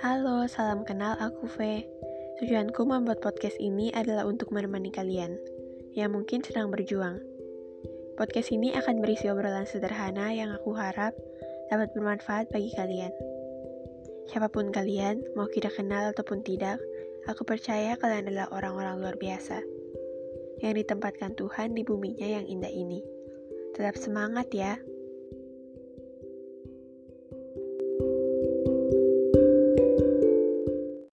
Halo, salam kenal, aku V. Tujuanku membuat podcast ini adalah untuk menemani kalian yang mungkin sedang berjuang. Podcast ini akan berisi obrolan sederhana yang aku harap dapat bermanfaat bagi kalian. Siapa pun kalian, mau kita kenal ataupun tidak, aku percaya kalian adalah orang-orang luar biasa yang ditempatkan Tuhan di buminya yang indah ini. Tetap semangat ya!